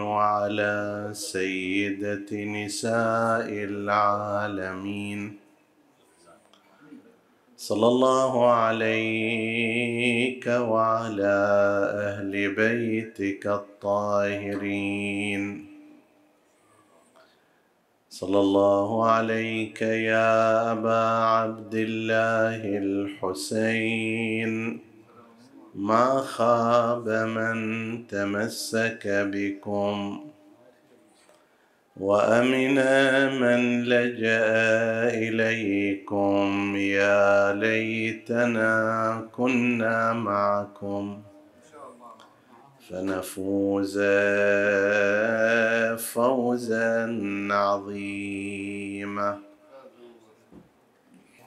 وعلى سيدة نساء العالمين. صلى الله عليك وعلى أهل بيتك الطاهرين. صلى الله عليك يا أبا عبد الله الحسين. ما خاب من تمسك بكم وأمن من لجأ إليكم يا ليتنا كنا معكم فنفوز فوزا عظيما.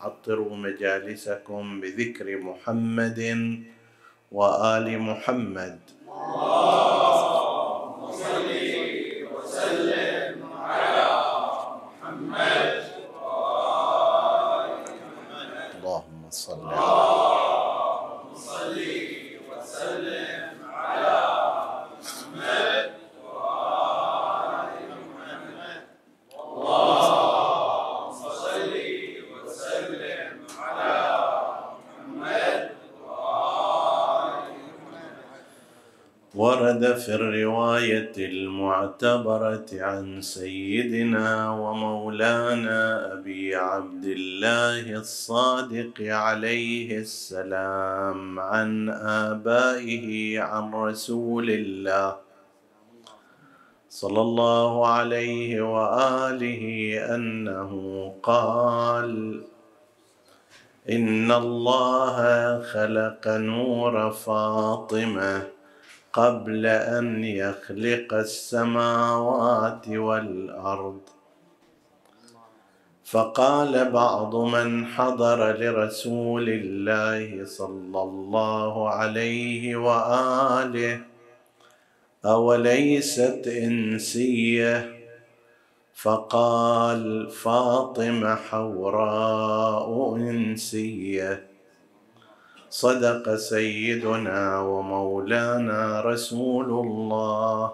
عطروا مجالسكم بذكر محمد وآل محمد. ورد في الرواية المعتبرة عن سيدنا ومولانا أبي عبد الله الصادق عليه السلام عن آبائه عن رسول الله صلى الله عليه وآله أنه قال إن الله خلق نور فاطمة قبل أن يخلق السماوات والأرض. فقال بعض من حضر لرسول الله صلى الله عليه وآله أوليست إنسية؟ فقال فاطمة حوراء إنسية. صدق سيدنا ومولانا رسول الله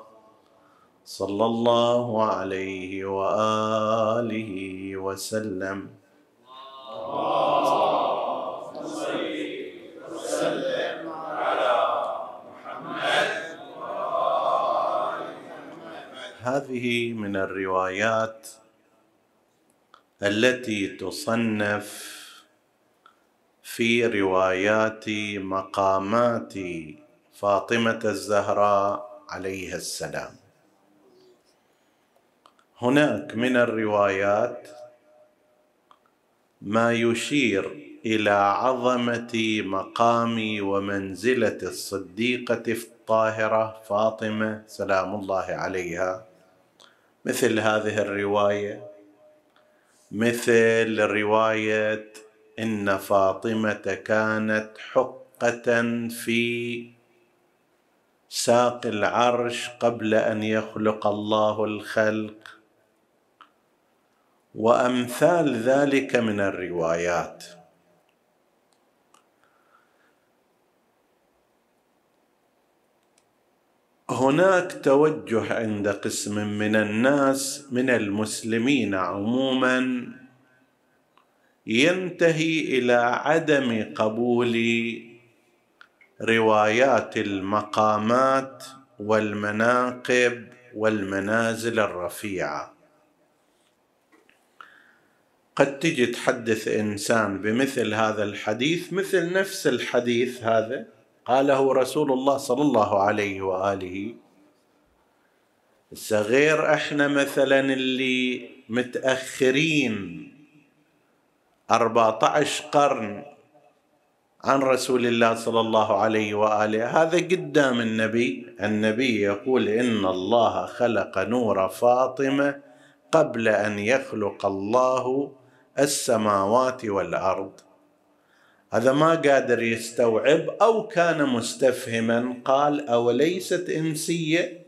صلى الله عليه وآله وسلم. هذه من الروايات التي تصنف في روايات مقامات فاطمة الزهراء عليها السلام. هناك من الروايات ما يشير إلى عظمة مقام ومنزلة الصديقة الطاهرة فاطمة سلام الله عليها مثل هذه الرواية مثل رواية إن فاطمة كانت حقة في ساق العرش قبل أن يخلق الله الخلق. وأمثال ذلك من الروايات. هناك توجه عند قسم من الناس من المسلمين عموما ينتهي إلى عدم قبول روايات المقامات والمناقب والمنازل الرفيعة. قد تجي تحدث إنسان بمثل هذا الحديث مثل نفس الحديث هذا قاله رسول الله صلى الله عليه وآله غير إحنا مثلا اللي متأخرين 14 قرن عن رسول الله صلى الله عليه وآله. هذا قدام النبي. النبي يقول إن الله خلق نور فاطمة قبل أن يخلق الله السماوات والأرض. هذا ما قادر يستوعب أو كان مستفهما. قال أوليست إنسية؟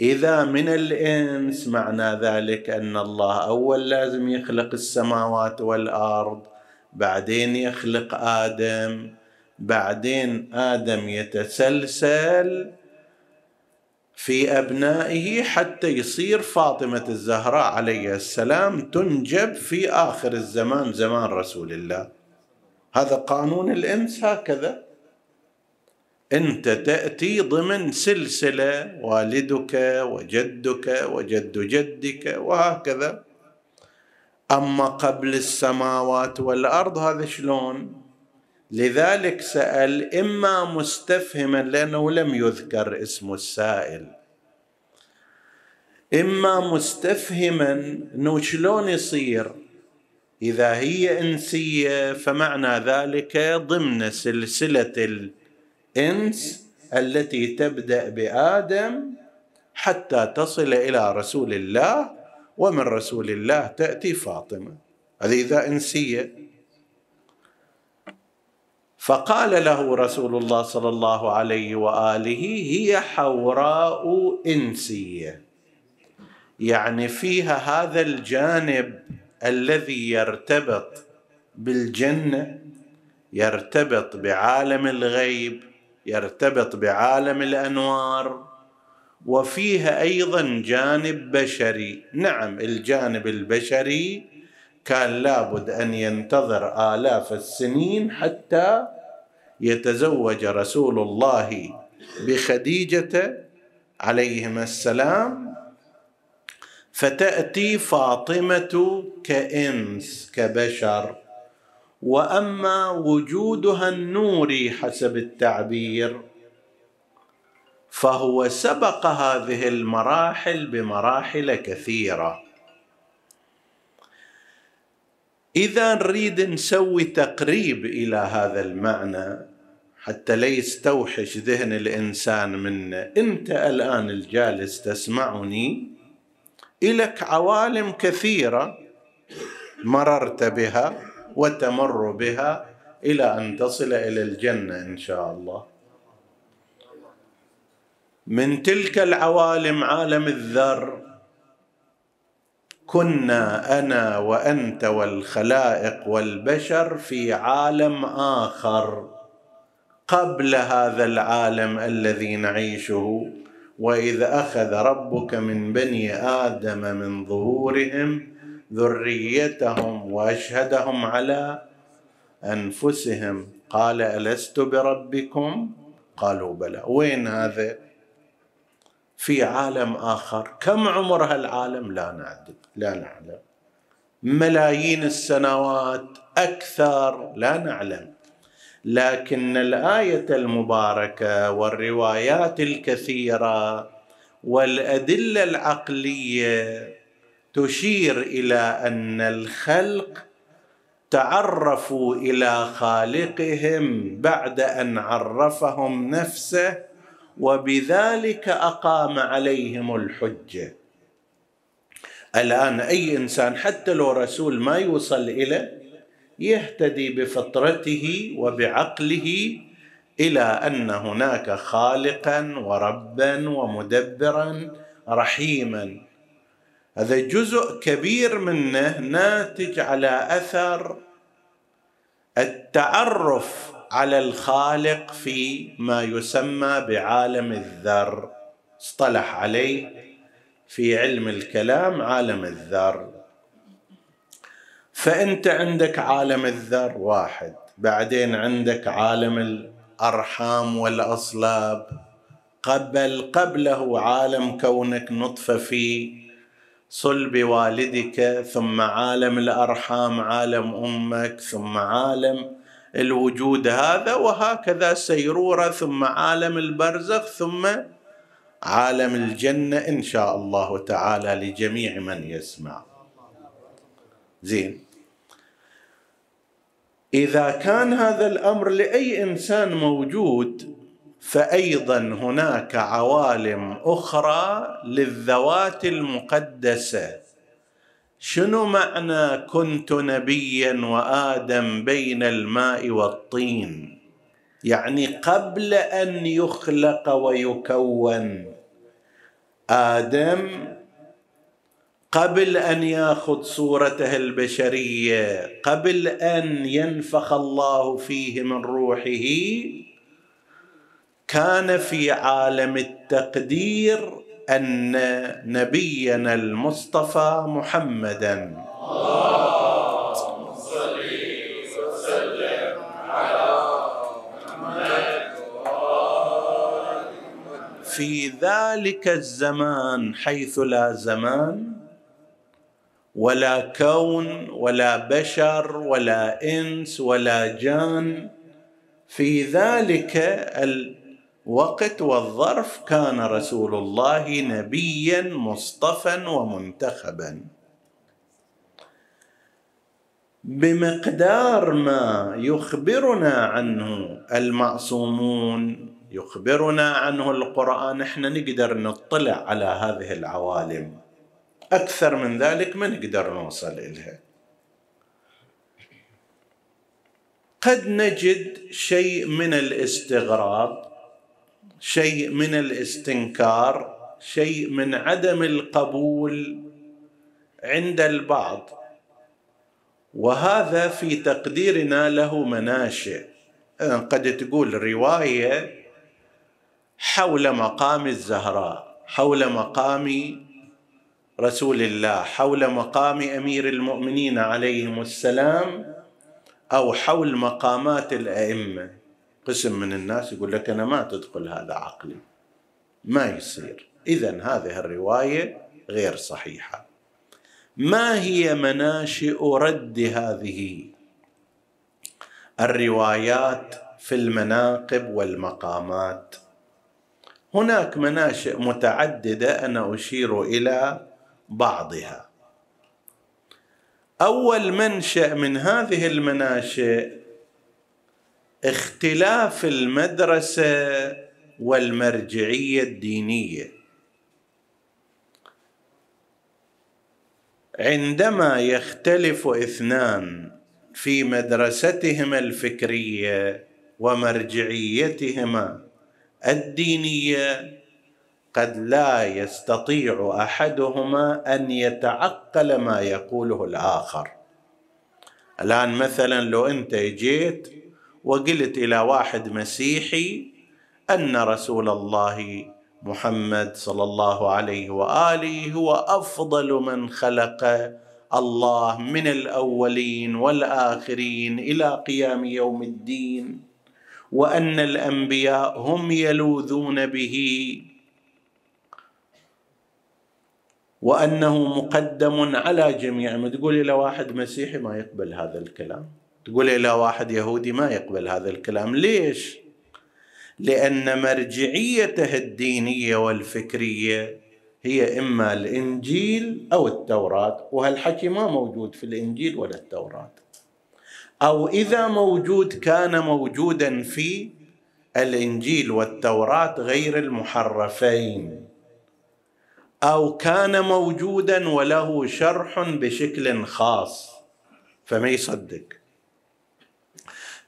إذا من الإنس معنى ذلك أن الله أول لازم يخلق السماوات والأرض بعدين يخلق آدم بعدين آدم يتسلسل في أبنائه حتى يصير فاطمة الزهراء عليه السلام تنجب في آخر الزمان زمان رسول الله. هذا قانون الإنس هكذا. أنت تأتي ضمن سلسلة والدك وجدك وجد جدك وهكذا. أما قبل السماوات والأرض هذا شلون؟ لذلك سأل إما مستفهما لأنه لم يذكر اسم السائل. إما مستفهما أنه شلون يصير؟ إذا هي إنسية فمعنى ذلك ضمن سلسلة الإنس التي تبدأ بآدم حتى تصل إلى رسول الله ومن رسول الله تأتي فاطمة. هذه إذا إنسية. فقال له رسول الله صلى الله عليه وآله هي حوراء إنسية. يعني فيها هذا الجانب الذي يرتبط بالجنة يرتبط بعالم الغيب يرتبط بعالم الأنوار وفيها أيضا جانب بشري. نعم الجانب البشري كان لابد أن ينتظر آلاف السنين حتى يتزوج رسول الله بخديجة عليهما السلام. فتأتي فاطمة كإنس كبشر. وأما وجودها النوري حسب التعبير فهو سبق هذه المراحل بمراحل كثيرة. إذا نريد نسوي تقريب إلى هذا المعنى حتى لا يستوحش ذهن الإنسان منا أنت الآن الجالس تسمعني الك عوالم كثيرة مررت بها. وتمر بها إلى أن تصل إلى الجنة إن شاء الله. من تلك العوالم عالم الذر كنا أنا وأنت والخلائق والبشر في عالم آخر قبل هذا العالم الذي نعيشه وإذ أخذ ربك من بني آدم من ظهورهم ذريتهم وأشهدهم على أنفسهم. قال ألست بربكم؟ قالوا بلى. وين هذا؟ في عالم آخر. كم عمر هالعالم؟ لا نعدد لا نعلم. ملايين السنوات أكثر لا نعلم. لكن الآية المباركة والروايات الكثيرة والأدلة العقلية تشير إلى أن الخلق تعرفوا إلى خالقهم بعد أن عرفهم نفسه وبذلك أقام عليهم الحجة. الآن أي إنسان حتى لو رسول ما يوصل إلى يهتدي بفطرته وبعقله إلى أن هناك خالقا وربا ومدبرا رحيما. هذا جزء كبير منه ناتج على أثر التعرف على الخالق في ما يسمى بعالم الذر. اصطلح عليه في علم الكلام عالم الذر. فأنت عندك عالم الذر واحد بعدين عندك عالم الأرحام والأصلاب. قبل قبله عالم كونك نطفة في صلب والدك ثم عالم الأرحام عالم أمك ثم عالم الوجود هذا وهكذا سيرورة ثم عالم البرزخ ثم عالم الجنة إن شاء الله تعالى لجميع من يسمع. زين. إذا كان هذا الأمر لأي إنسان موجود فايضا هناك عوالم أخرى للذوات المقدسة. شنو معنى كنت نبيا وآدم بين الماء والطين؟ يعني قبل أن يخلق ويكون. آدم قبل أن يأخذ صورته البشرية قبل أن ينفخ الله فيه من روحه كان في عالم التقدير أن نبينا المصطفى محمدا. في ذلك الزمان حيث لا زمان ولا كون ولا بشر ولا إنس ولا جان في ذلك الوقت والظرف كان رسول الله نبيا مصطفى ومنتخبا. بمقدار ما يخبرنا عنه المعصومون يخبرنا عنه القرآن إحنا نقدر نطلع على هذه العوالم. أكثر من ذلك ما نقدر نوصل إليها. قد نجد شيء من الاستغراب شيء من الاستنكار شيء من عدم القبول عند البعض. وهذا في تقديرنا له مناشئ. قد تقول رواية حول مقام الزهراء حول مقام رسول الله حول مقام أمير المؤمنين عليهم السلام أو حول مقامات الأئمة. قسم من الناس يقول لك أنا ما تدخل هذا عقلي. ما يصير. اذا هذه الرواية غير صحيحة. ما هي مناشئ رد هذه؟ الروايات في المناقب والمقامات. هناك مناشئ متعددة أنا أشير إلى بعضها. أول منشأ من هذه المناشئ اختلاف المدرسة والمرجعية الدينية. عندما يختلف اثنان في مدرستهما الفكرية ومرجعيتهما الدينية قد لا يستطيع أحدهما أن يتعقل ما يقوله الآخر. الآن مثلا لو أنت جيت وقلت إلى واحد مسيحي أن رسول الله محمد صلى الله عليه وآله هو أفضل من خلق الله من الأولين والآخرين إلى قيام يوم الدين وأن الأنبياء هم يلوذون به وأنه مقدم على جميع. ما تقول إلى واحد مسيحي ما يقبل هذا الكلام؟ تقول إلى واحد يهودي ما يقبل هذا الكلام. ليش؟ لأن مرجعيته الدينية والفكرية هي إما الإنجيل أو التوراة وهالحكي ما موجود في الإنجيل ولا التوراة. أو إذا موجود كان موجودا في الإنجيل والتوراة غير المحرفين. أو كان موجودا وله شرح بشكل خاص. فما يصدق.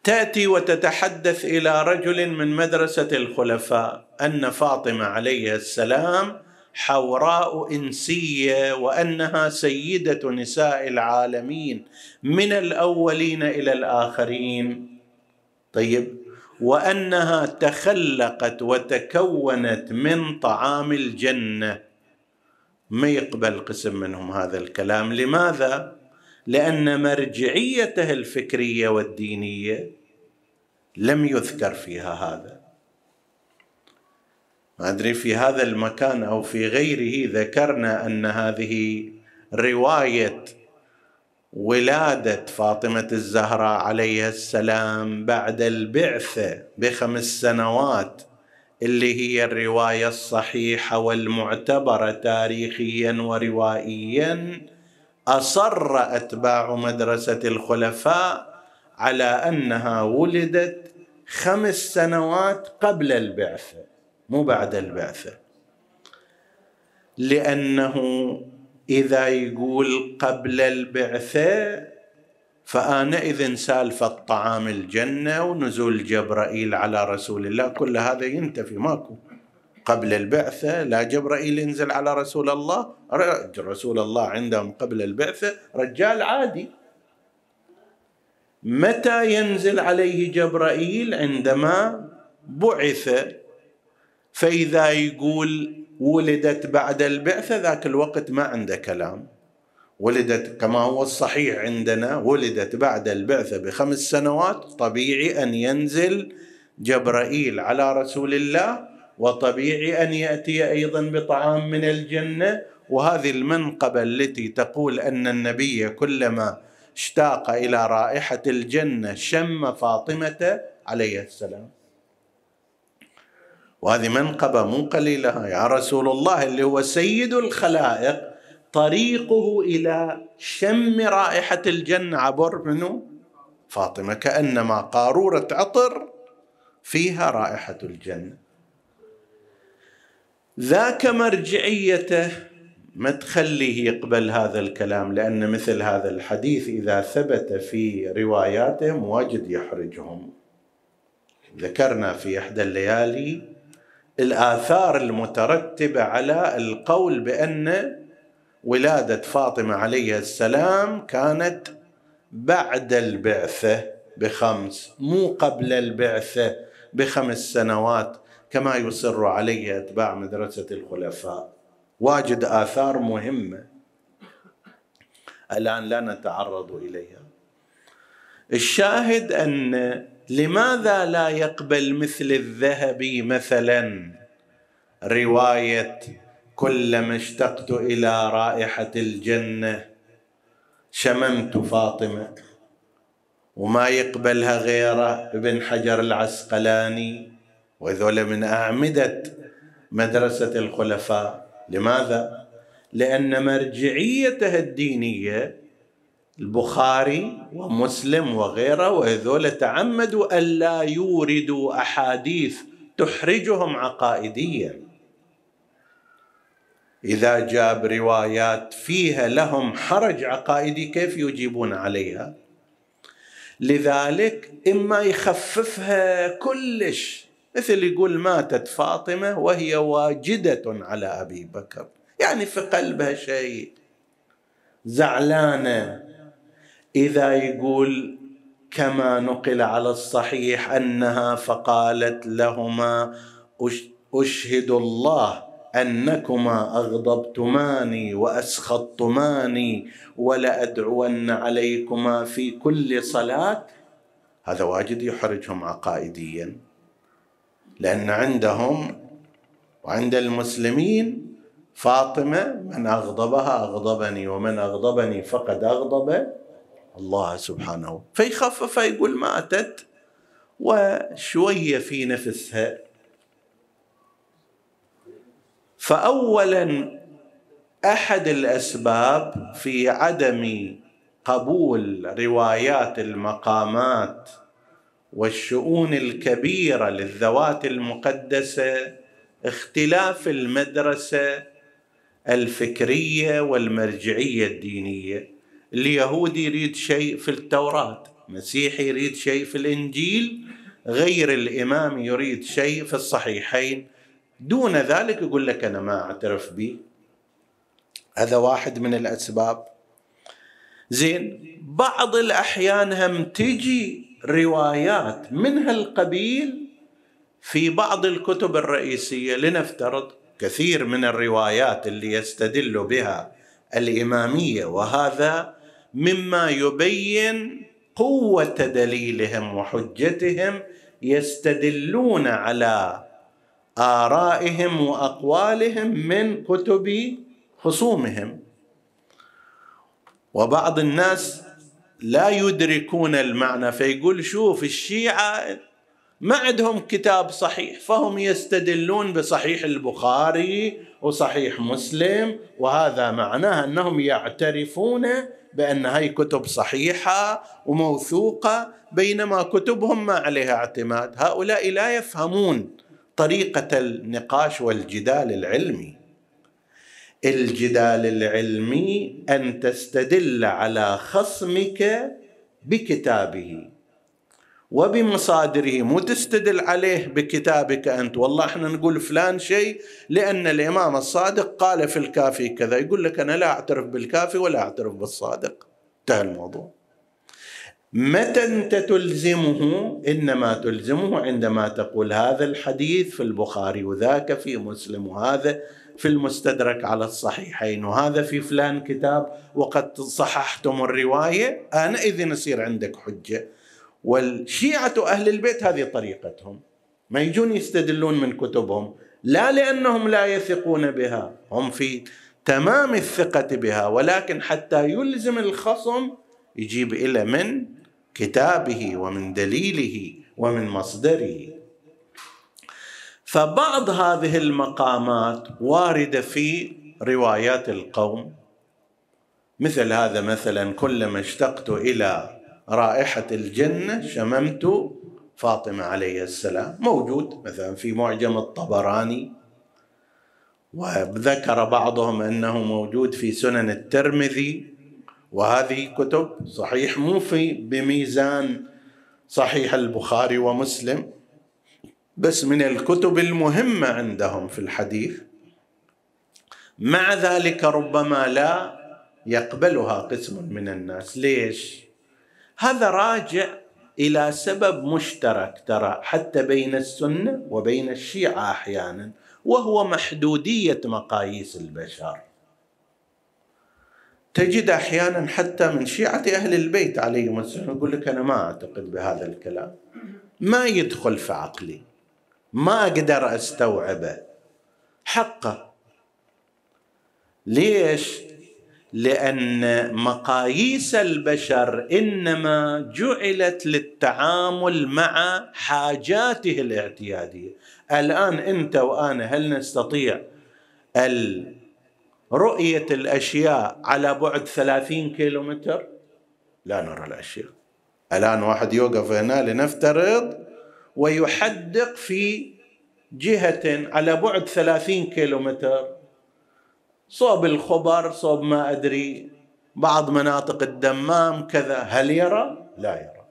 تأتي وتتحدث إلى رجل من مدرسة الخلفاء أن فاطمة عليه السلام حوراء إنسية وأنها سيدة نساء العالمين من الأولين إلى الآخرين. طيب وأنها تخلقت وتكونت من طعام الجنة. ما يقبل قسم منهم هذا الكلام؟ لماذا؟ لأن مرجعيته الفكرية والدينية لم يذكر فيها هذا. ما أدري في هذا المكان أو في غيره ذكرنا أن هذه رواية ولادة فاطمة الزهراء عليها السلام بعد البعثه بخمس سنوات اللي هي الرواية الصحيحة والمعتبرة تاريخيا وروائيا أصر أتباع مدرسة الخلفاء على أنها ولدت خمس سنوات قبل البعثه مو بعد البعثه لأنه إذا يقول قبل البعثه فآنئذ سالفة طعام الجنة ونزول جبرائيل على رسول الله كل هذا ينتفي ماكو. قبل البعثة لا جبرائيل ينزل على رسول الله. رسول الله عندهم قبل البعثة رجال عادي. متى ينزل عليه جبرائيل؟ عندما بعث. فإذا يقول ولدت بعد البعثة ذاك الوقت ما عنده كلام. ولدت كما هو الصحيح عندنا ولدت بعد البعثة بخمس سنوات طبيعي أن ينزل جبرائيل على رسول الله. وطبيعي أن يأتي أيضا بطعام من الجنة. وهذه المنقبة التي تقول أن النبي كلما اشتاق إلى رائحة الجنة شم فاطمة عليه السلام. وهذه منقبة مو قليلة. يا رسول الله اللي هو سيد الخلائق طريقه إلى شم رائحة الجنة عبر منه فاطمة كأنما قارورة عطر فيها رائحة الجنة. ذاك مرجعيته ما تخليه يقبل هذا الكلام لأن مثل هذا الحديث إذا ثبت في رواياتهم واجد يحرجهم. ذكرنا في إحدى الليالي الآثار المترتبة على القول بأن ولادة فاطمة عليه السلام كانت بعد البعثة بخمس مو قبل البعثة بخمس سنوات. كما يصر عليه أتباع مدرسة الخلفاء. واجد آثار مهمة الآن لا نتعرض إليها. الشاهد أن لماذا لا يقبل مثل الذهبي مثلا؟ رواية كلما اشتقت إلى رائحة الجنة شممت فاطمة. وما يقبلها غيره ابن حجر العسقلاني. وذول من أعمدة مدرسة الخلفاء. لماذا؟ لأن مرجعيته الدينية البخاري ومسلم وغيره وهذول تعمدوا الا يوردوا أحاديث تحرجهم عقائديا. إذا جاب روايات فيها لهم حرج عقائدي كيف يجيبون عليها؟ لذلك إما يخففها كلش مثل يقول ماتت فاطمة وهي واجدة على أبي بكر. يعني في قلبها شيء. زعلانة. إذا يقول كما نقل على الصحيح أنها فقالت لهما أشهد الله أنكما أغضبتماني وأسخطتماني ولأدعون عليكما في كل صلاة. هذا واجد يحرجهم عقائديا. لأن عندهم وعند المسلمين فاطمة من أغضبها أغضبني ومن أغضبني فقد أغضب الله سبحانه. فيخفف يقول ماتت وشويه في نفسها. فاولا أحد الأسباب في عدم قبول روايات المقامات والشؤون الكبيرة للذوات المقدسة اختلاف المدرسة الفكرية والمرجعية الدينية. اليهودي يريد شيء في التوراة مسيحي يريد شيء في الإنجيل غير الإمام يريد شيء في الصحيحين. دون ذلك يقول لك أنا ما أعترف به هذا واحد من الأسباب. زين بعض الأحيان هم تجي روايات من هالقبيل في بعض الكتب الرئيسية لنفترض كثير من الروايات اللي يستدل بها الإمامية وهذا مما يبين قوة دليلهم وحجتهم يستدلون على آرائهم وأقوالهم من كتب خصومهم. وبعض الناس لا يدركون المعنى فيقول شوف الشيعة ما عندهم كتاب صحيح فهم يستدلون بصحيح البخاري وصحيح مسلم وهذا معناه أنهم يعترفون بأن هاي كتب صحيحة وموثوقة بينما كتبهم ما عليها اعتماد. هؤلاء لا يفهمون طريقة النقاش والجدال العلمي. الجدال العلمي أن تستدل على خصمك بكتابه. وبمصادره مو تستدل عليه بكتابك أنت. والله إحنا نقول فلان شيء لأن الإمام الصادق قال في الكافي كذا. يقول لك أنا لا أعترف بالكافي ولا أعترف بالصادق. انتهى الموضوع. متى أنت تلزمه؟ إنما تلزمه عندما تقول هذا الحديث في البخاري وذاك في مسلم وهذا. في المستدرك على الصحيحين. وهذا في فلان كتاب وقد صححتم الرواية أنا إذن يصير عندك حجة. والشيعة أهل البيت هذه طريقتهم. ما يجون يستدلون من كتبهم. لا لأنهم لا يثقون بها هم في تمام الثقة بها. ولكن حتى يلزم الخصم يجيب إلى من كتابه ومن دليله ومن مصدره. فبعض هذه المقامات واردة في روايات القوم. مثل هذا مثلا كلما اشتقت إلى رائحة الجنة شممت فاطمة عليه السلام. موجود مثلا في معجم الطبراني. وذكر بعضهم أنه موجود في سنن الترمذي. وهذه كتب صحيح مو في بميزان صحيح البخاري ومسلم. بس من الكتب المهمة عندهم في الحديث مع ذلك ربما لا يقبلها قسم من الناس. ليش؟ هذا راجع إلى سبب مشترك ترى حتى بين السنة وبين الشيعة أحيانا وهو محدودية مقاييس البشر. تجد أحيانا حتى من شيعة أهل البيت عليهم السلام يقول لك أنا ما أعتقد بهذا الكلام. ما يدخل في عقلي. ما أقدر أستوعبه. حقه. ليش؟ لأن مقاييس البشر إنما جعلت للتعامل مع حاجاته الاعتيادية. الآن أنت وأنا هل نستطيع رؤية الأشياء على بعد ثلاثين كيلو متر لا نرى الأشياء. الآن واحد يوقف هنا لنفترض ويحدق في جهة على بعد ثلاثين كيلو متر صوب الخبر صوب ما أدري. بعض مناطق الدمام كذا. هل يرى؟ لا يرى.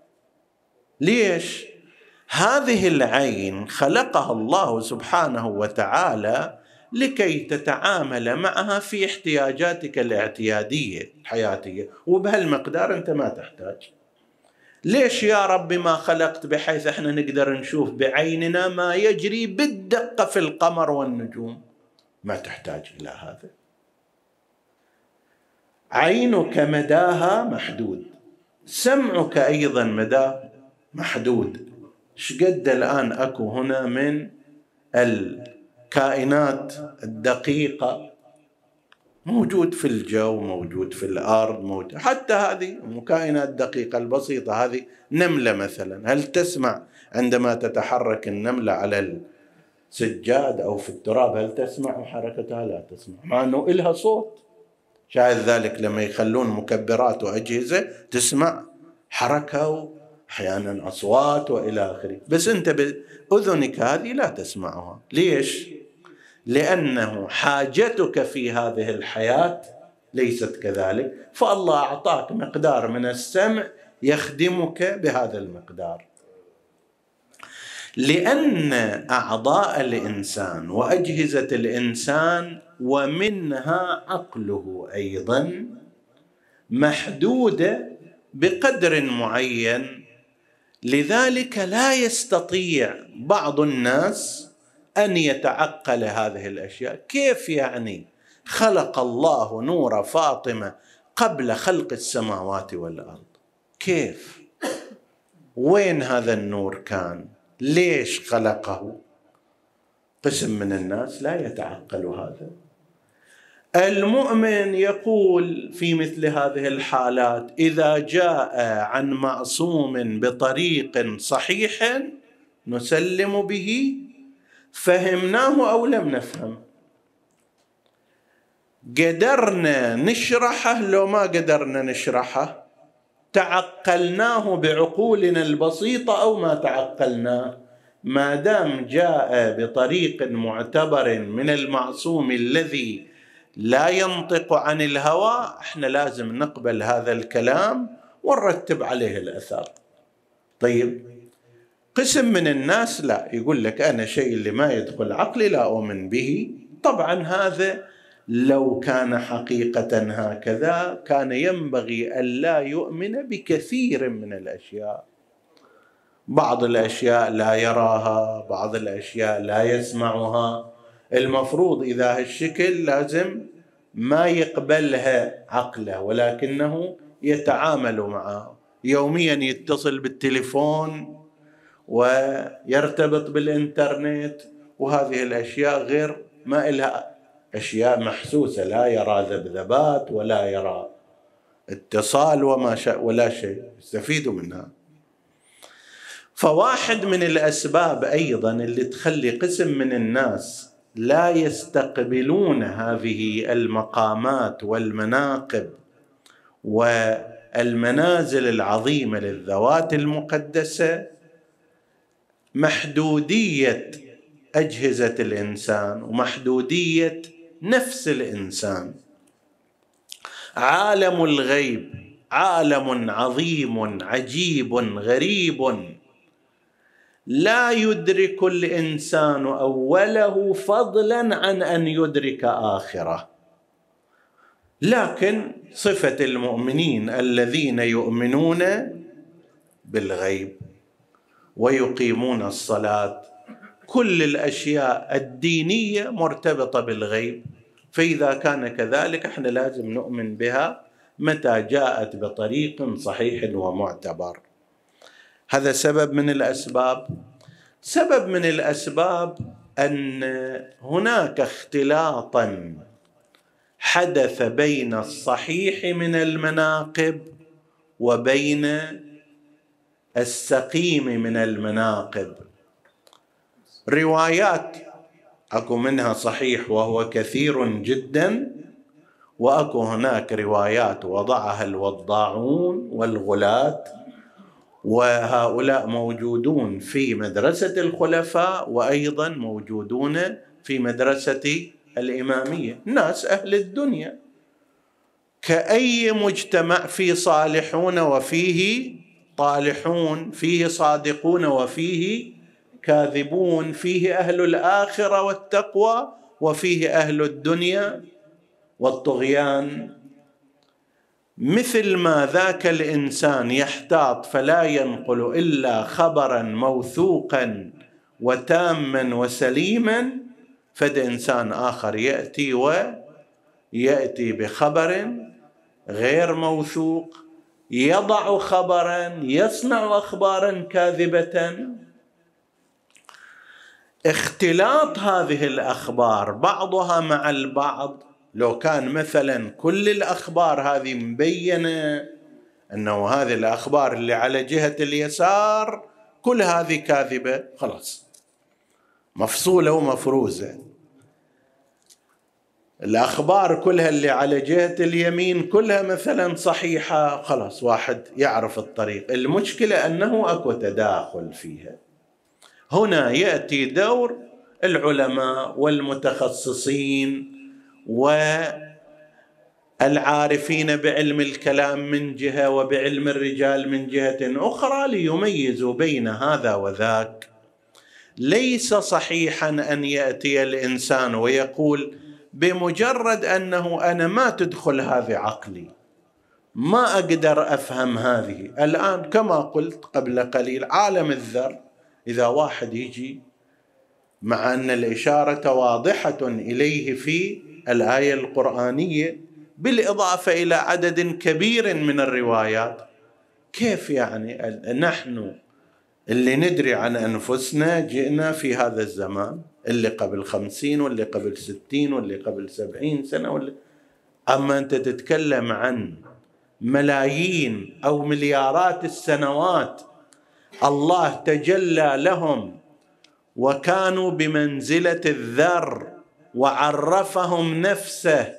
ليش؟ هذه العين خلقها الله سبحانه وتعالى لكي تتعامل معها في احتياجاتك الاعتيادية الحياتية. وبهالمقدار أنت ما تحتاج. ليش يا رب ما خلقت بحيث إحنا نقدر نشوف بعيننا ما يجري بالدقة في القمر والنجوم؟ ما تحتاج إلى هذا. عينك مداها محدود سمعك أيضا مداه محدود. شقد الآن أكو هنا من ال الكائنات الدقيقة؟ موجود في الجو موجود في الأرض موجود. حتى هذه الكائنات الدقيقة البسيطة هذه نملة مثلا. هل تسمع عندما تتحرك النملة على السجاد أو في التراب؟ هل تسمع حركتها؟ لا تسمع. مع انه إلها صوت. شاهد ذلك لما يخلون مكبرات وأجهزة تسمع حركة أحيانا أصوات وإلى آخره. بس أنت بأذنك هذه لا تسمعها. ليش؟ لأنه حاجتك في هذه الحياة ليست كذلك فالله أعطاك مقدار من السمع يخدمك بهذا المقدار. لأن أعضاء الإنسان وأجهزة الإنسان ومنها عقله أيضا محدودة بقدر معين لذلك لا يستطيع بعض الناس أن يتعقل هذه الأشياء. كيف يعني خلق الله نور فاطمة قبل خلق السماوات والأرض؟ كيف؟ وين هذا النور كان؟ ليش خلقه؟ قسم من الناس لا يتعقل هذا. المؤمن يقول في مثل هذه الحالات إذا جاء عن معصوم بطريق صحيح نسلم به فهمناه أو لم نفهم. قدرنا نشرحه لو ما قدرنا نشرحه. تعقلناه بعقولنا البسيطة أو ما تعقلناه ما دام جاء بطريق معتبر من المعصوم الذي لا ينطق عن الهوى إحنا لازم نقبل هذا الكلام ونرتب عليه الأثر. طيب. قسم من الناس لا يقول لك أنا شيء اللي ما يدخل عقلي لا أؤمن به. طبعا هذا لو كان حقيقة هكذا كان ينبغي الا يؤمن بكثير من الأشياء. بعض الأشياء لا يراها بعض الأشياء لا يسمعها. المفروض إذا هالشكل لازم ما يقبلها عقله ولكنه يتعامل معها يوميا يتصل بالتليفون ويرتبط بالإنترنت وهذه الأشياء غير ما إلها أشياء محسوسة لا يرى ذبذبات ولا يرى اتصال وما شاء ولا شيء. يستفيدوا منها. فواحد من الأسباب أيضا اللي تخلي قسم من الناس لا يستقبلون هذه المقامات والمناقب والمنازل العظيمة للذوات المقدسة محدودية أجهزة الإنسان ومحدودية نفس الإنسان. عالم الغيب عالم عظيم عجيب غريب. لا يدرك الإنسان أوله فضلا عن أن يدرك آخره. لكن صفة المؤمنين الذين يؤمنون بالغيب. ويقيمون الصلاة. كل الأشياء الدينية مرتبطة بالغيب. فإذا كان كذلك إحنا لازم نؤمن بها متى جاءت بطريق صحيح ومعتبر. هذا سبب من الأسباب. سبب من الأسباب أن هناك اختلاطا حدث بين الصحيح من المناقب وبين السقيم من المناقب. روايات أكو منها صحيح وهو كثير جدا وأكو هناك روايات وضعها الوضاعون والغلاة وهؤلاء موجودون في مدرسة الخلفاء وأيضا موجودون في مدرسة الإمامية. ناس أهل الدنيا. كأي مجتمع فيه صالحون وفيه طالحون فيه صادقون وفيه كاذبون فيه أهل الآخرة والتقوى وفيه أهل الدنيا والطغيان. مثل ما ذاك الإنسان يحتاط فلا ينقل إلا خبرا موثوقا وتاما وسليما فد إنسان آخر يأتي وياتي بخبر غير موثوق. يضع خبرا يصنع اخبارا كاذبة. اختلاط هذه الأخبار بعضها مع البعض. لو كان مثلا كل الأخبار هذه مبينة أنه هذه الأخبار اللي على جهة اليسار كل هذه كاذبة خلاص. مفصولة ومفروزة. الأخبار كلها اللي على جهة اليمين كلها مثلا صحيحة. خلاص واحد يعرف الطريق. المشكلة أنه أكو تداخل فيها. هنا يأتي دور العلماء والمتخصصين والعارفين بعلم الكلام من جهة وبعلم الرجال من جهة أخرى ليميزوا بين هذا وذاك. ليس صحيحا أن يأتي الإنسان ويقول بمجرد أنه أنا ما تدخل هذه عقلي. ما أقدر أفهم هذه. الآن كما قلت قبل قليل عالم الذر إذا واحد يجي مع أن الإشارة واضحة إليه في الآية القرآنية بالإضافة إلى عدد كبير من الروايات كيف يعني نحن اللي ندري عن أنفسنا جئنا في هذا الزمان؟ اللي قبل خمسين واللي قبل ستين واللي قبل سبعين سنة واللي أما أنت تتكلم عن ملايين أو مليارات السنوات الله تجلى لهم وكانوا بمنزلة الذر وعرفهم نفسه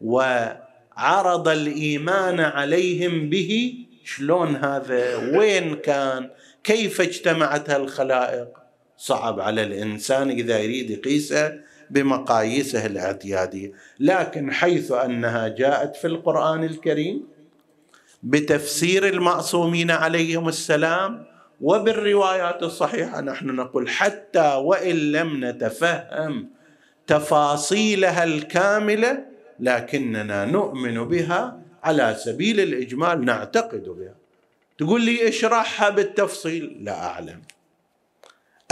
وعرض الإيمان عليهم به. شلون هذا؟ وين كان؟ كيف اجتمعت هالخلائق؟ صعب على الإنسان إذا يريد يقيسه بمقاييسه الاعتيادية. لكن حيث أنها جاءت في القرآن الكريم بتفسير المعصومين عليهم السلام وبالروايات الصحيحة نحن نقول حتى وإن لم نتفهم تفاصيلها الكاملة لكننا نؤمن بها على سبيل الإجمال نعتقد بها. تقول لي اشرحها بالتفصيل؟ لا أعلم.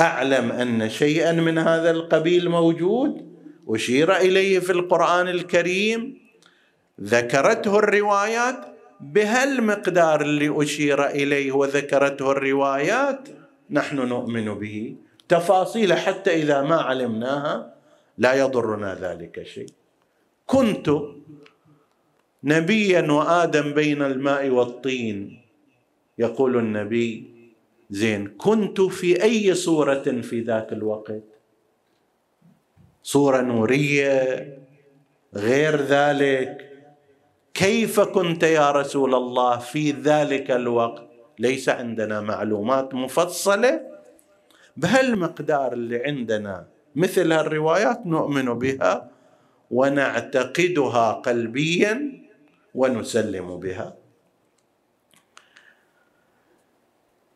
أعلم أن شيئا من هذا القبيل موجود أشير إليه في القرآن الكريم ذكرته الروايات بهالمقدار اللي أشير إليه وذكرته الروايات نحن نؤمن به. تفاصيل حتى إذا ما علمناها لا يضرنا ذلك شيء. كنت نبيا وآدم بين الماء والطين يقول النبي زين كنت في أي صورة في ذاك الوقت؟ صورة نورية غير ذلك؟ كيف كنت يا رسول الله في ذلك الوقت؟ ليس عندنا معلومات مفصلة؟ بهالمقدار اللي عندنا مثل الروايات نؤمن بها ونعتقدها قلبيا ونسلم بها؟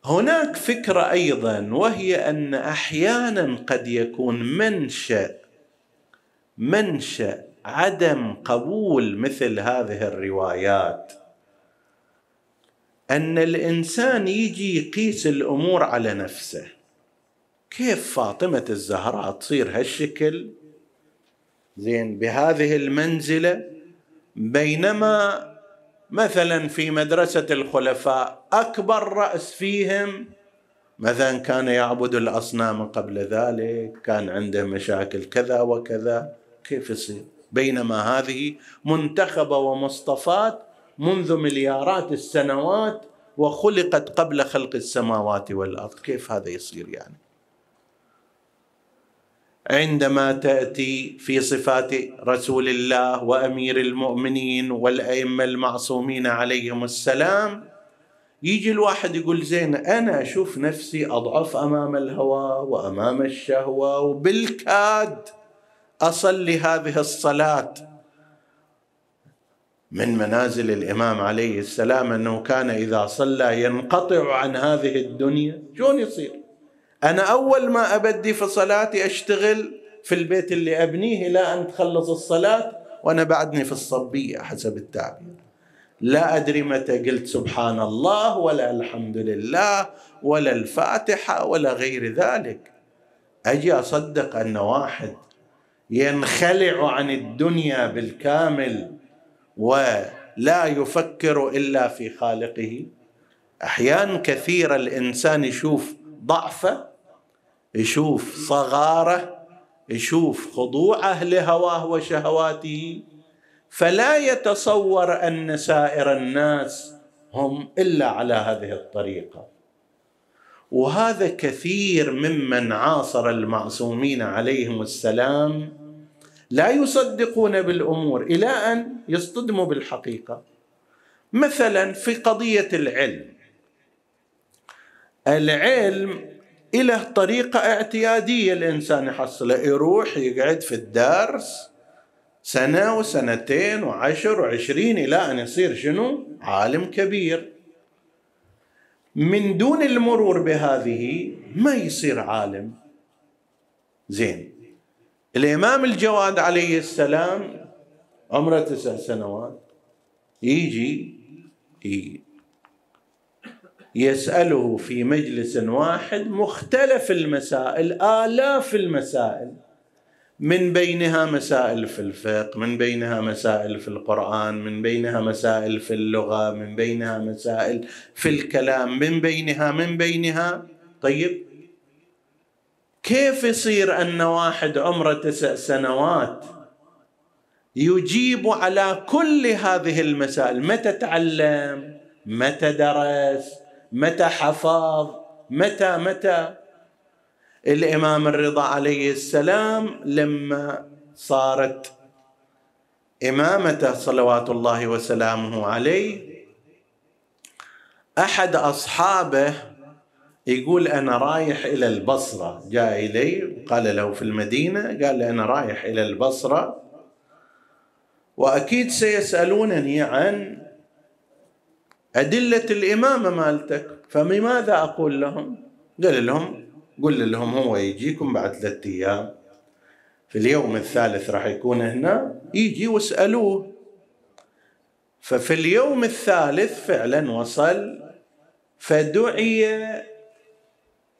هناك فكرة أيضا وهي أن أحيانا قد يكون منشأ منشأ عدم قبول مثل هذه الروايات. أن الإنسان يجي يقيس الأمور على نفسه. كيف فاطمة الزهراء تصير هالشكل؟ زين بهذه المنزلة بينما مثلا في مدرسة الخلفاء أكبر رأس فيهم مثلا كان يعبد الأصنام قبل ذلك كان عنده مشاكل كذا وكذا. كيف يصير؟ بينما هذه منتخبة ومصطفات منذ مليارات السنوات وخلقت قبل خلق السماوات والأرض. كيف هذا يصير يعني؟ عندما تأتي في صفات رسول الله وأمير المؤمنين والأئمة المعصومين عليهم السلام يجي الواحد يقول زين أنا أشوف نفسي أضعف أمام الهوى وأمام الشهوة وبالكاد أصلي هذه الصلاة. من منازل الإمام عليه السلام أنه كان إذا صلى ينقطع عن هذه الدنيا شلون يصير؟ أنا أول ما أبدي في صلاتي أشتغل في البيت اللي أبنيه إلى أن تخلص الصلاة وأنا بعدني في الصبية حسب التعبير. لا أدري متى قلت سبحان الله ولا الحمد لله ولا الفاتحة ولا غير ذلك. أجي أصدق أن واحد ينخلع عن الدنيا بالكامل ولا يفكر إلا في خالقه. أحيان كثيرة الإنسان يشوف ضعفه يشوف صغاره يشوف خضوعه لهواه وشهواته. فلا يتصور أن سائر الناس هم إلا على هذه الطريقة. وهذا كثير ممن عاصر المعصومين عليهم السلام لا يصدقون بالأمور إلى أن يصطدموا بالحقيقة. مثلا في قضية العلم. العلم له طريقة اعتيادية الإنسان يحصله. يروح يقعد في الدرس سنة وسنتين وعشر وعشرين إلى أن يصير شنو؟ عالم كبير. من دون المرور بهذه ما يصير عالم. زين. الإمام الجواد عليه السلام عمره تسع سنوات يجي. يسأله في مجلس واحد مختلف المسائل آلاف المسائل. من بينها مسائل في الفقه من بينها مسائل في القرآن من بينها مسائل في اللغة من بينها مسائل في الكلام من بينها من بينها. طيب كيف يصير أن واحد عمره تسع سنوات يجيب على كل هذه المسائل؟ متى تعلم؟ متى درس؟ متى حفظ متى متى؟ الإمام الرضا عليه السلام لما صارت إمامته صلوات الله وسلامه عليه أحد أصحابه يقول أنا رايح إلى البصرة. جاء إلي قال له في المدينة قال أنا رايح إلى البصرة. وأكيد سيسألونني عن أدلة الإمامة مالتك فبماذا أقول لهم؟ قال لهم قل لهم هو يجيكم بعد ثلاثة أيام. في اليوم الثالث راح يكون هنا يجي واسألوه. ففي اليوم الثالث فعلا وصل فدعي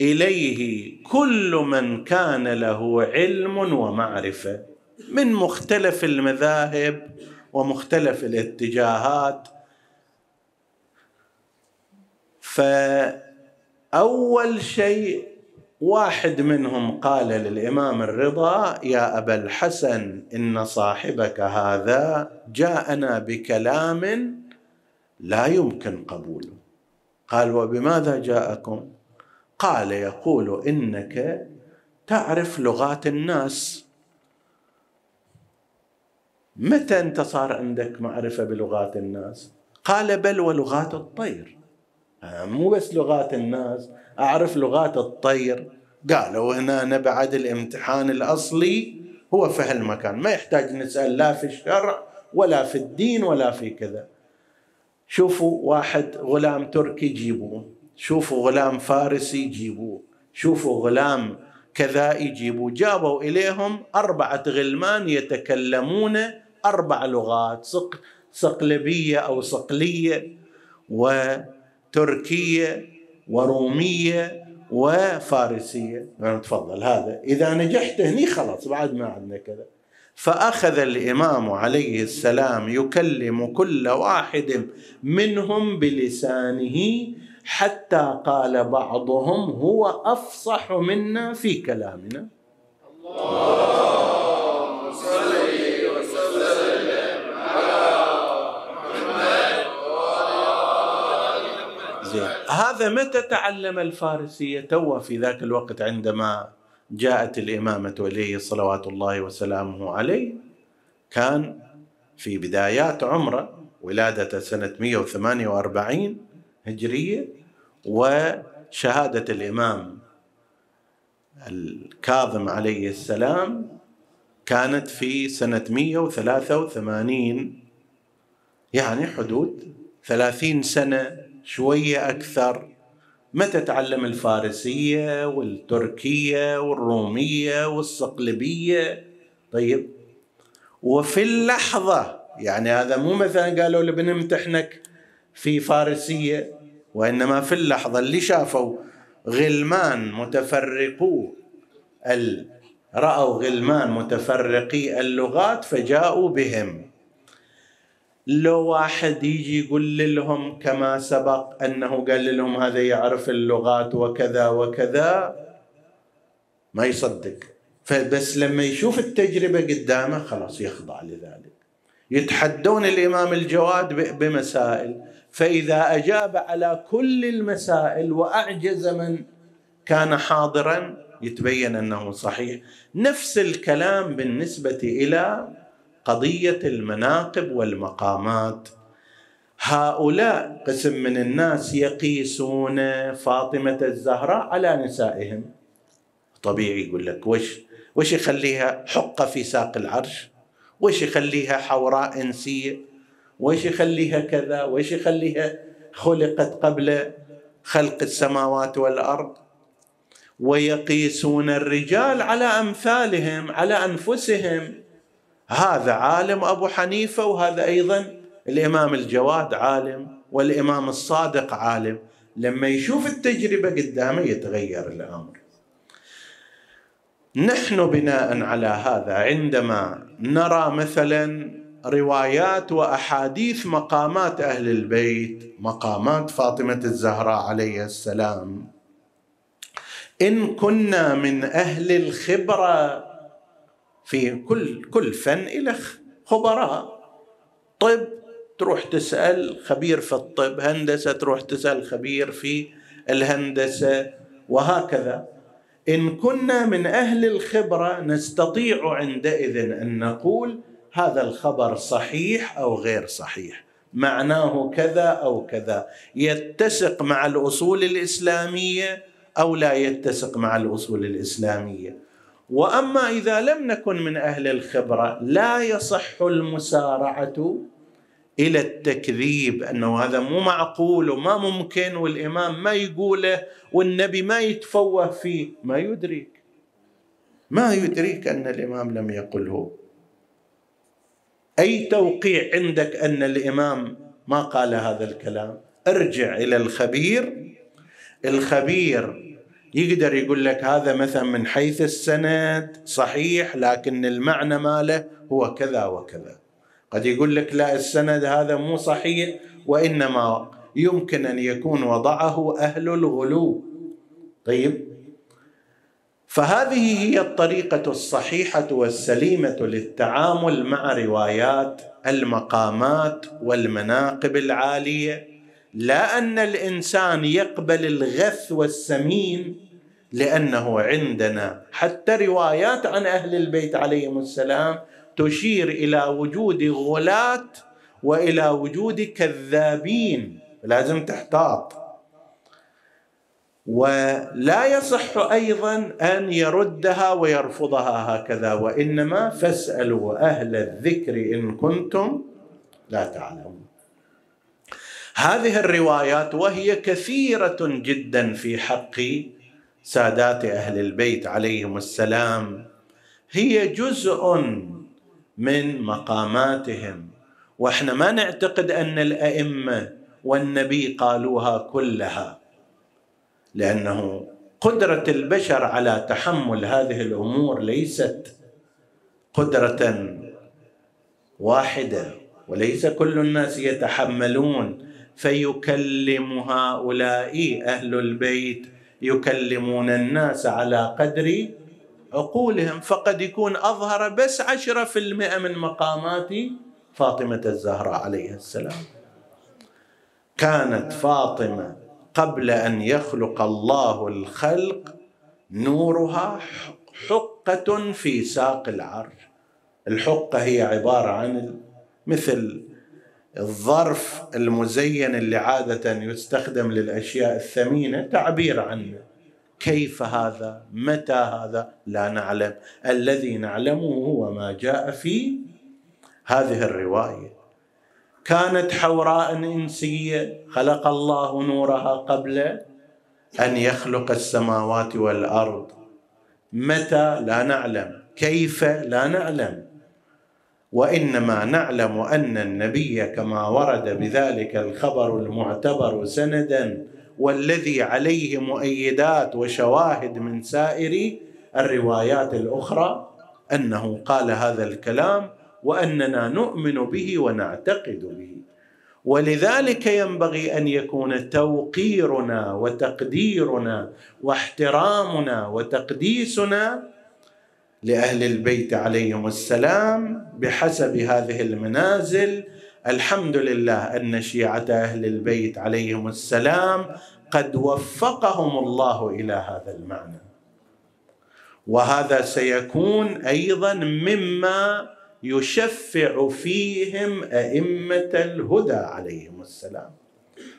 إليه كل من كان له علم ومعرفة من مختلف المذاهب ومختلف الاتجاهات. فأول شيء واحد منهم قال للإمام الرضا يا أبا الحسن إن صاحبك هذا جاءنا بكلام لا يمكن قبوله قال وبماذا جاءكم؟ قال يقول إنك تعرف لغات الناس. متى انت صار عندك معرفة بلغات الناس؟ قال بل ولغات الطير. مو بس لغات الناس أعرف لغات الطير. قالوا هنا بعد الامتحان الأصلي هو في هالمكان ما يحتاج نسأل لا في الشرع ولا في الدين ولا في كذا. شوفوا واحد غلام تركي جيبوه شوفوا غلام فارسي جيبوه شوفوا غلام كذا يجيبوا جابوا إليهم أربعة غلمان يتكلمون أربع لغات صقلبية أو صقلية وتركية ورومية وفارسية. يعني تفضل هذا إذا نجحت هني خلاص بعد ما عندنا كذا. فأخذ الإمام عليه السلام يكلم كل واحد منهم بلسانه حتى قال بعضهم هو أفصح منا في كلامنا. اللهم زين. هذا متى تعلم الفارسية؟ تو في ذاك الوقت عندما جاءت الإمامة إليه صلوات الله وسلامه عليه. كان في بدايات عمره ولادة سنة 148 هجرية وشهادة الإمام الكاظم عليه السلام كانت في سنة 183 يعني حدود ثلاثين سنة شوية أكثر. متى تعلم الفارسية والتركية والرومية والصقلبية؟ طيب. وفي اللحظة يعني هذا مو مثلا قالوا له بنمتحنك في فارسية وإنما في اللحظة اللي شافوا غلمان متفرقو رأوا غلمان متفرقي اللغات فجاءوا بهم. لو واحد يجي يقول لهم كما سبق أنه قال لهم هذا يعرف اللغات وكذا وكذا ما يصدق. فبس لما يشوف التجربة قدامه خلاص يخضع لذلك. يتحدون الإمام الجواد بمسائل. فإذا أجاب على كل المسائل وأعجز من كان حاضرا يتبين أنه صحيح. نفس الكلام بالنسبة إلى قضية المناقب والمقامات. هؤلاء قسم من الناس يقيسون فاطمة الزهراء على نسائهم. طبيعي يقول لك وش وش يخليها حقة في ساق العرش؟ وش يخليها حوراء إنسية؟ وش يخليها كذا؟ وش يخليها خلقت قبل خلق السماوات والأرض؟ ويقيسون الرجال على أمثالهم على أنفسهم. هذا عالم أبو حنيفة وهذا أيضا الإمام الجواد عالم والإمام الصادق عالم. لما يشوف التجربة قدامه يتغير الأمر. نحن بناء على هذا عندما نرى مثلا روايات وأحاديث مقامات أهل البيت مقامات فاطمة الزهراء عليه السلام إن كنا من أهل الخبرة في كل كل فن إلى خبراء. طب تروح تسأل خبير في الطب هندسة تروح تسأل خبير في الهندسة وهكذا. إن كنا من أهل الخبرة نستطيع عندئذ أن نقول هذا الخبر صحيح أو غير صحيح معناه كذا أو كذا. يتسق مع الأصول الإسلامية أو لا يتسق مع الأصول الإسلامية؟ وأما إذا لم نكن من أهل الخبرة لا يصح المسارعة إلى التكذيب أنه هذا مو معقول وما ممكن والإمام ما يقوله والنبي ما يتفوه فيه. ما يدرك ما يدرك أن الإمام لم يقله. أي توقيع عندك أن الإمام ما قال هذا الكلام؟ ارجع إلى الخبير. الخبير يقدر يقول لك هذا مثلا من حيث السند صحيح لكن المعنى ماله هو كذا وكذا. قد يقول لك لا السند هذا مو صحيح وإنما يمكن أن يكون وضعه أهل الغلو. طيب؟ فهذه هي الطريقة الصحيحة والسليمة للتعامل مع روايات المقامات والمناقب العالية. لا أن الإنسان يقبل الغث والسمين لأنه عندنا حتى روايات عن أهل البيت عليهم السلام تشير إلى وجود غلاة وإلى وجود كذابين. لازم تحتاط. ولا يصح أيضا أن يردها ويرفضها هكذا وإنما فاسألوا أهل الذكر إن كنتم لا تعلمون. هذه الروايات وهي كثيرة جدا في حق سادات أهل البيت عليهم السلام هي جزء من مقاماتهم. وإحنا ما نعتقد أن الأئمة والنبي قالوها كلها لأنه قدرة البشر على تحمل هذه الأمور ليست قدرة واحدة وليس كل الناس يتحملون. فيكلم هؤلاء أهل البيت يكلمون الناس على قدر عقولهم. فقد يكون أظهر بس عشرة في المئة من مقامات فاطمة الزهراء عليه السلام. كانت فاطمة قبل أن يخلق الله الخلق نورها حقة في ساق العرش. الحقة هي عبارة عن مثل الظرف المزين اللي عادة يستخدم للأشياء الثمينة تعبير عنه كيف هذا متى هذا لا نعلم. الذي نعلمه هو ما جاء في هذه الرواية. كانت حوراء إنسية خلق الله نورها قبل أن يخلق السماوات والأرض. متى؟ لا نعلم. كيف؟ لا نعلم. وإنما نعلم أن النبي كما ورد بذلك الخبر المعتبر سندا والذي عليه مؤيدات وشواهد من سائر الروايات الأخرى أنه قال هذا الكلام وأننا نؤمن به ونعتقد به. ولذلك ينبغي أن يكون توقيرنا وتقديرنا واحترامنا وتقديسنا لأهل البيت عليهم السلام بحسب هذه المنازل. الحمد لله أن شيعة أهل البيت عليهم السلام قد وفقهم الله إلى هذا المعنى. وهذا سيكون أيضا مما يشفع فيهم أئمة الهدى عليهم السلام.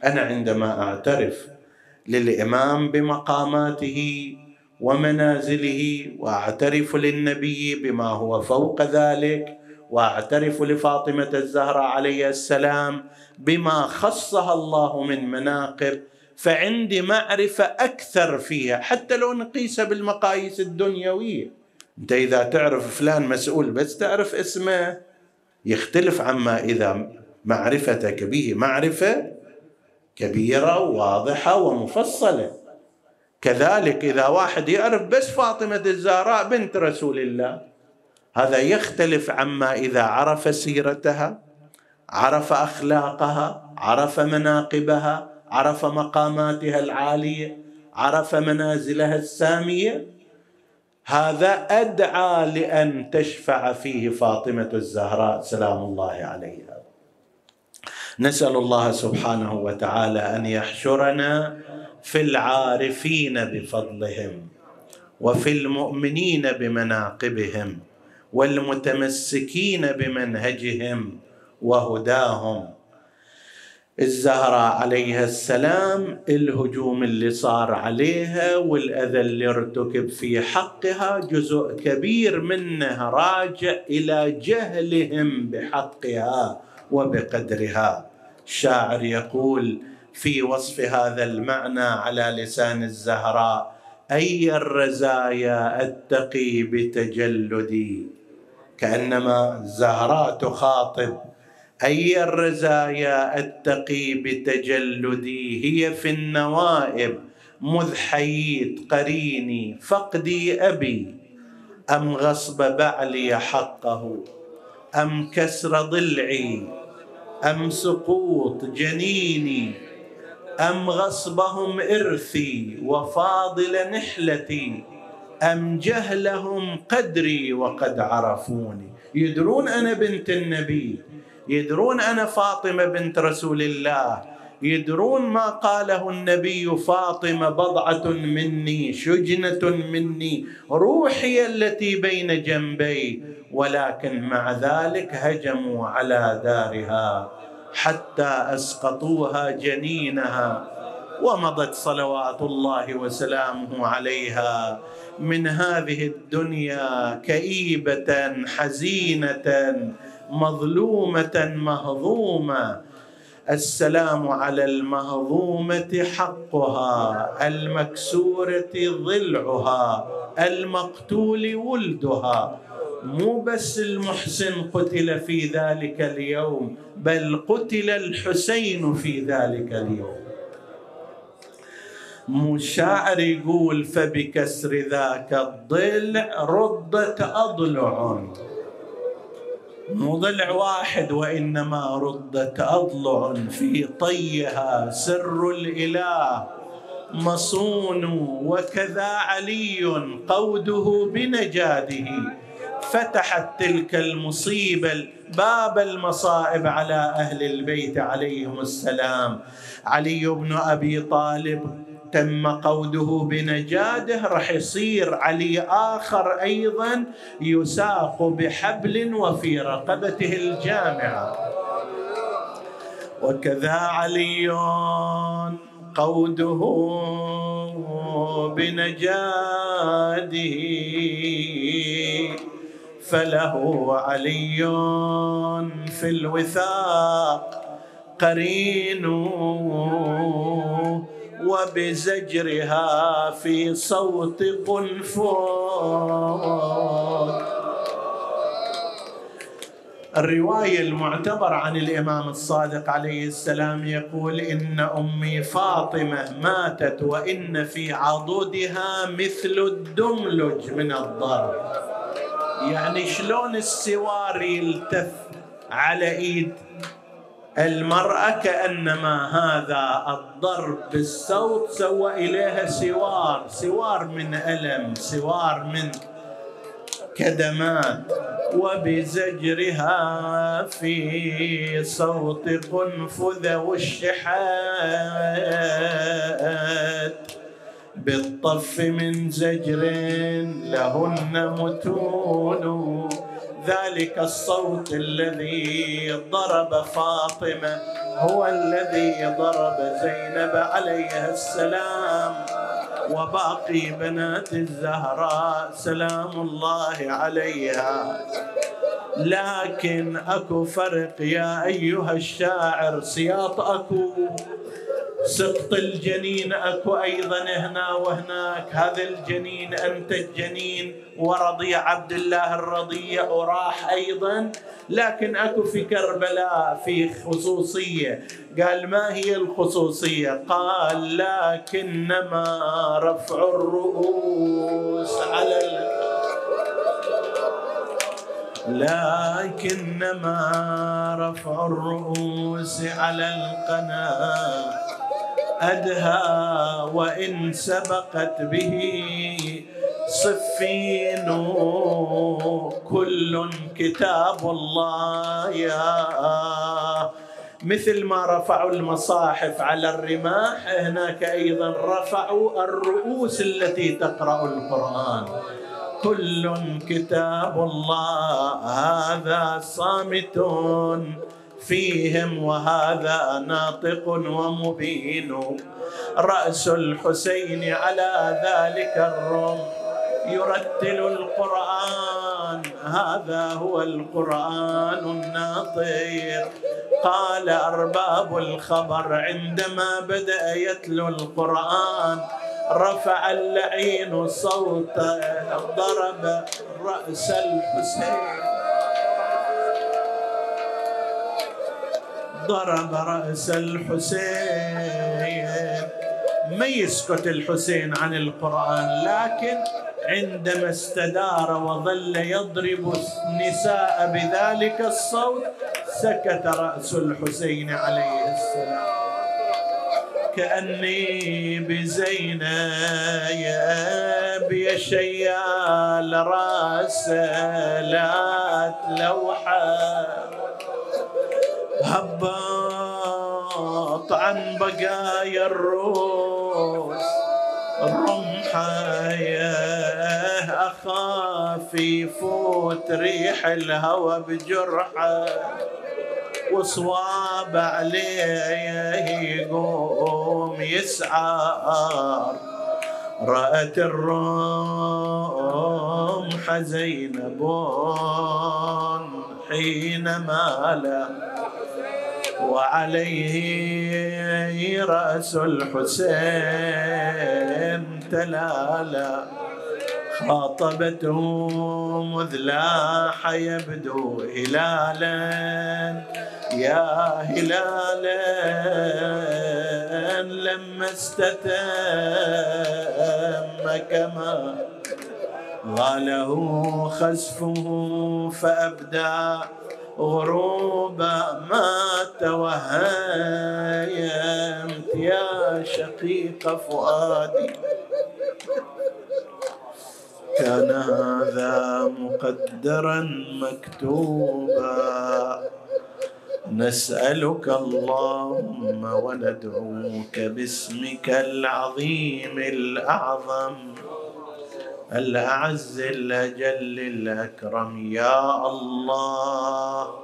أنا عندما أعترف للإمام بمقاماته ومنازله واعترف للنبي بما هو فوق ذلك واعترف لفاطمة الزهراء عليه السلام بما خصها الله من مناقب. فعندي معرفة أكثر فيها حتى لو نقيسها بالمقاييس الدنيوية. أنت إذا تعرف فلان مسؤول بس تعرف اسمه يختلف عما إذا معرفتك به معرفة كبيرة وواضحه ومفصلة. كذلك إذا واحد يعرف بس فاطمة الزهراء بنت رسول الله هذا يختلف عما إذا عرف سيرتها عرف أخلاقها عرف مناقبها عرف مقاماتها العالية عرف منازلها السامية. هذا أدعى لأن تشفع فيه فاطمة الزهراء سلام الله عليها. نسأل الله سبحانه وتعالى أن يحشرنا في العارفين بفضلهم وفي المؤمنين بمناقبهم والمتمسكين بمنهجهم وهداهم. الزهراء عليها السلام الهجوم اللي صار عليها والأذى اللي ارتكب في حقها جزء كبير منه راجع إلى جهلهم بحقها وبقدرها. الشاعر يقول في وصف هذا المعنى على لسان الزهراء. أي الرزايا أتقي بتجلدي؟ كأنما الزهراء تخاطب. أي الرزايا أتقي بتجلدي؟ هي في النوائب. مذ حييت قريني فقدي أبي. أم غصب بعلي حقه؟ أم كسر ضلعي؟ أم سقوط جنيني؟ أم غصبهم إرثي وفاضل نحلتي؟ أم جهلهم قدري وقد عرفوني؟ يدرون أنا بنت النبي يدرون أنا فاطمة بنت رسول الله يدرون ما قاله النبي فاطمة بضعة مني شجنة مني روحي التي بين جنبي ولكن مع ذلك هجموا على دارها. حتى أسقطوها جنينها ومضت صلوات الله وسلامه عليها من هذه الدنيا كئيبة حزينة مظلومة مهضومة. السلام على المهضومة حقها المكسورة ضلعها المقتول ولدها. مو بس المحسن قتل في ذلك اليوم بل قتل الحسين في ذلك اليوم. مشاعر يقول فبكسر ذاك الضلع ردت أضلع. مو ضلع واحد وإنما ردت أضلع في طيها سر الإله. مصون وكذا علي قوده بنجاده. فتحت تلك المصيبة باب المصائب على أهل البيت عليهم السلام. علي بن أبي طالب تم قوده بنجاده راح يصير علي آخر أيضا يساق بحبل وفي رقبته الجامعة. وكذا علي قوده بنجاده. فله علي في الوثاق قرين وبزجرها في صوت قنفور الرواية المعتبر عن الإمام الصادق عليه السلام يقول إن أمي فاطمة ماتت وإن في عضدها مثل الدملج من الضرب. يعني شلون السوار يلتف على إيد المرأة كأنما هذا الضرب بالسوط سوى إليها سوار سوار من ألم سوار من كدمات وبزجرها في سوط قنفذ والشحات. بالطف من زجر لهن متون. ذلك الصوت الذي ضرب فاطمة هو الذي ضرب زينب عليها السلام. وباقي بنات الزهراء سلام الله عليها. لكن أكو فرق يا أيها الشاعر سياط أكو. سقط الجنين أكو أيضا هنا وهناك. هذا الجنين أنت الجنين ورضي عبد الله الرضيع وراح أيضا. لكن أكو في كربلاء في خصوصية. قال ما هي الخصوصية؟ قال لكنما رفع الرؤوس على لكنما رفع الرؤوس على القناة. أدهى وإن سبقت به صفين كل كتاب الله. يا مثل ما رفعوا المصاحف على الرماح هناك أيضا رفعوا الرؤوس التي تقرأ القرآن. كل كتاب الله هذا صامت فيهم وهذا ناطق ومبين. رأس الحسين على ذلك الرم. يرتل القرآن. هذا هو القرآن الناطق. قال أرباب الخبر عندما بدأ يتلو القرآن. رفع اللعين صوته. ضرب رأس الحسين. ضرب رأس الحسين. ما يسكت الحسين عن القرآن لكن عندما استدار وظل يضرب النساء بذلك الصوت سكت رأس الحسين عليه السلام. كأني بزينب يا شيال رأس لا لوحة هبط عن بقايا الروس. الرمحة يا أخاف يفوت ريح الهوى بجرحة. وصواب عليه يقوم يسعر. رأت الرمح زينب حين مال وعليه رأس الحسين تلالا. خاطبته مذ لاح يبدو هلالا. يا هلالا لما استتم كما غاله خسفه فأبدى. غروبا ما توهيمت يا شقيق فؤادي. كان هذا مقدرا مكتوبا. نسألك اللهم وندعوك باسمك العظيم الأعظم. الأعز الأجل الأكرم يا الله.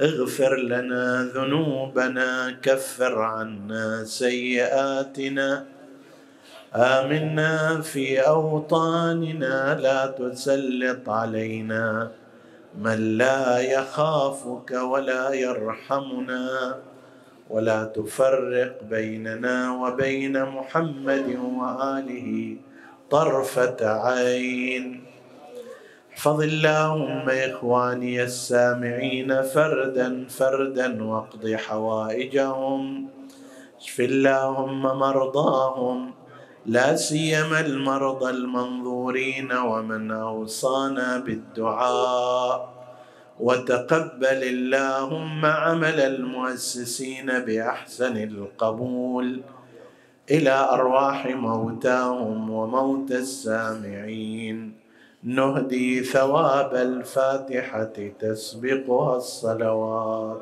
اغفر لنا ذنوبنا كفر عنا سيئاتنا. آمنا في أوطاننا لا تسلط علينا من لا يخافك ولا يرحمنا. ولا تفرق بيننا وبين محمد وآله طرفة عين. احفظ اللهم إخواني السامعين فردا فردا واقض حوائجهم. اشف اللهم مرضاهم لا سيما المرضى المنظورين ومن أوصانا بالدعاء. وتقبل اللهم عمل المؤسسين بأحسن القبول. إلى أرواح موتاهم وموتى السامعين. نهدي ثواب الفاتحة تسبقها الصلوات.